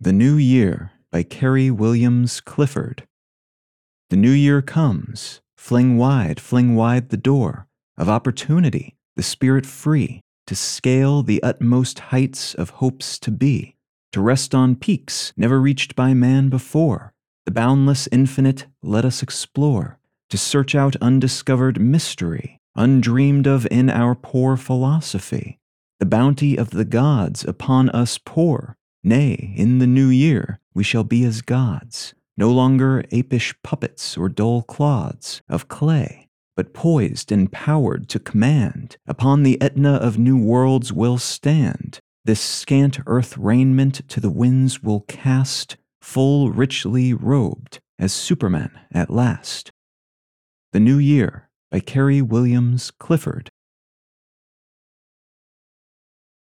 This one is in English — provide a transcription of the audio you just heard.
The New Year by Carrie Williams Clifford. The new year comes. Fling wide, fling wide the door of opportunity, the spirit free to scale the utmost heights of hopes to be, to rest on peaks never reached by man before. The boundless infinite let us explore, to search out undiscovered mystery, undreamed of in our poor philosophy. The bounty of the gods upon us pour Nay, in the new year we shall be as gods, no longer apish puppets or dull clods of clay, but poised and powered to command, upon the Etna of new worlds will stand. This scant earth raiment to the winds will cast, full richly robed, as Superman at last. The New Year by Carrie Williams Clifford.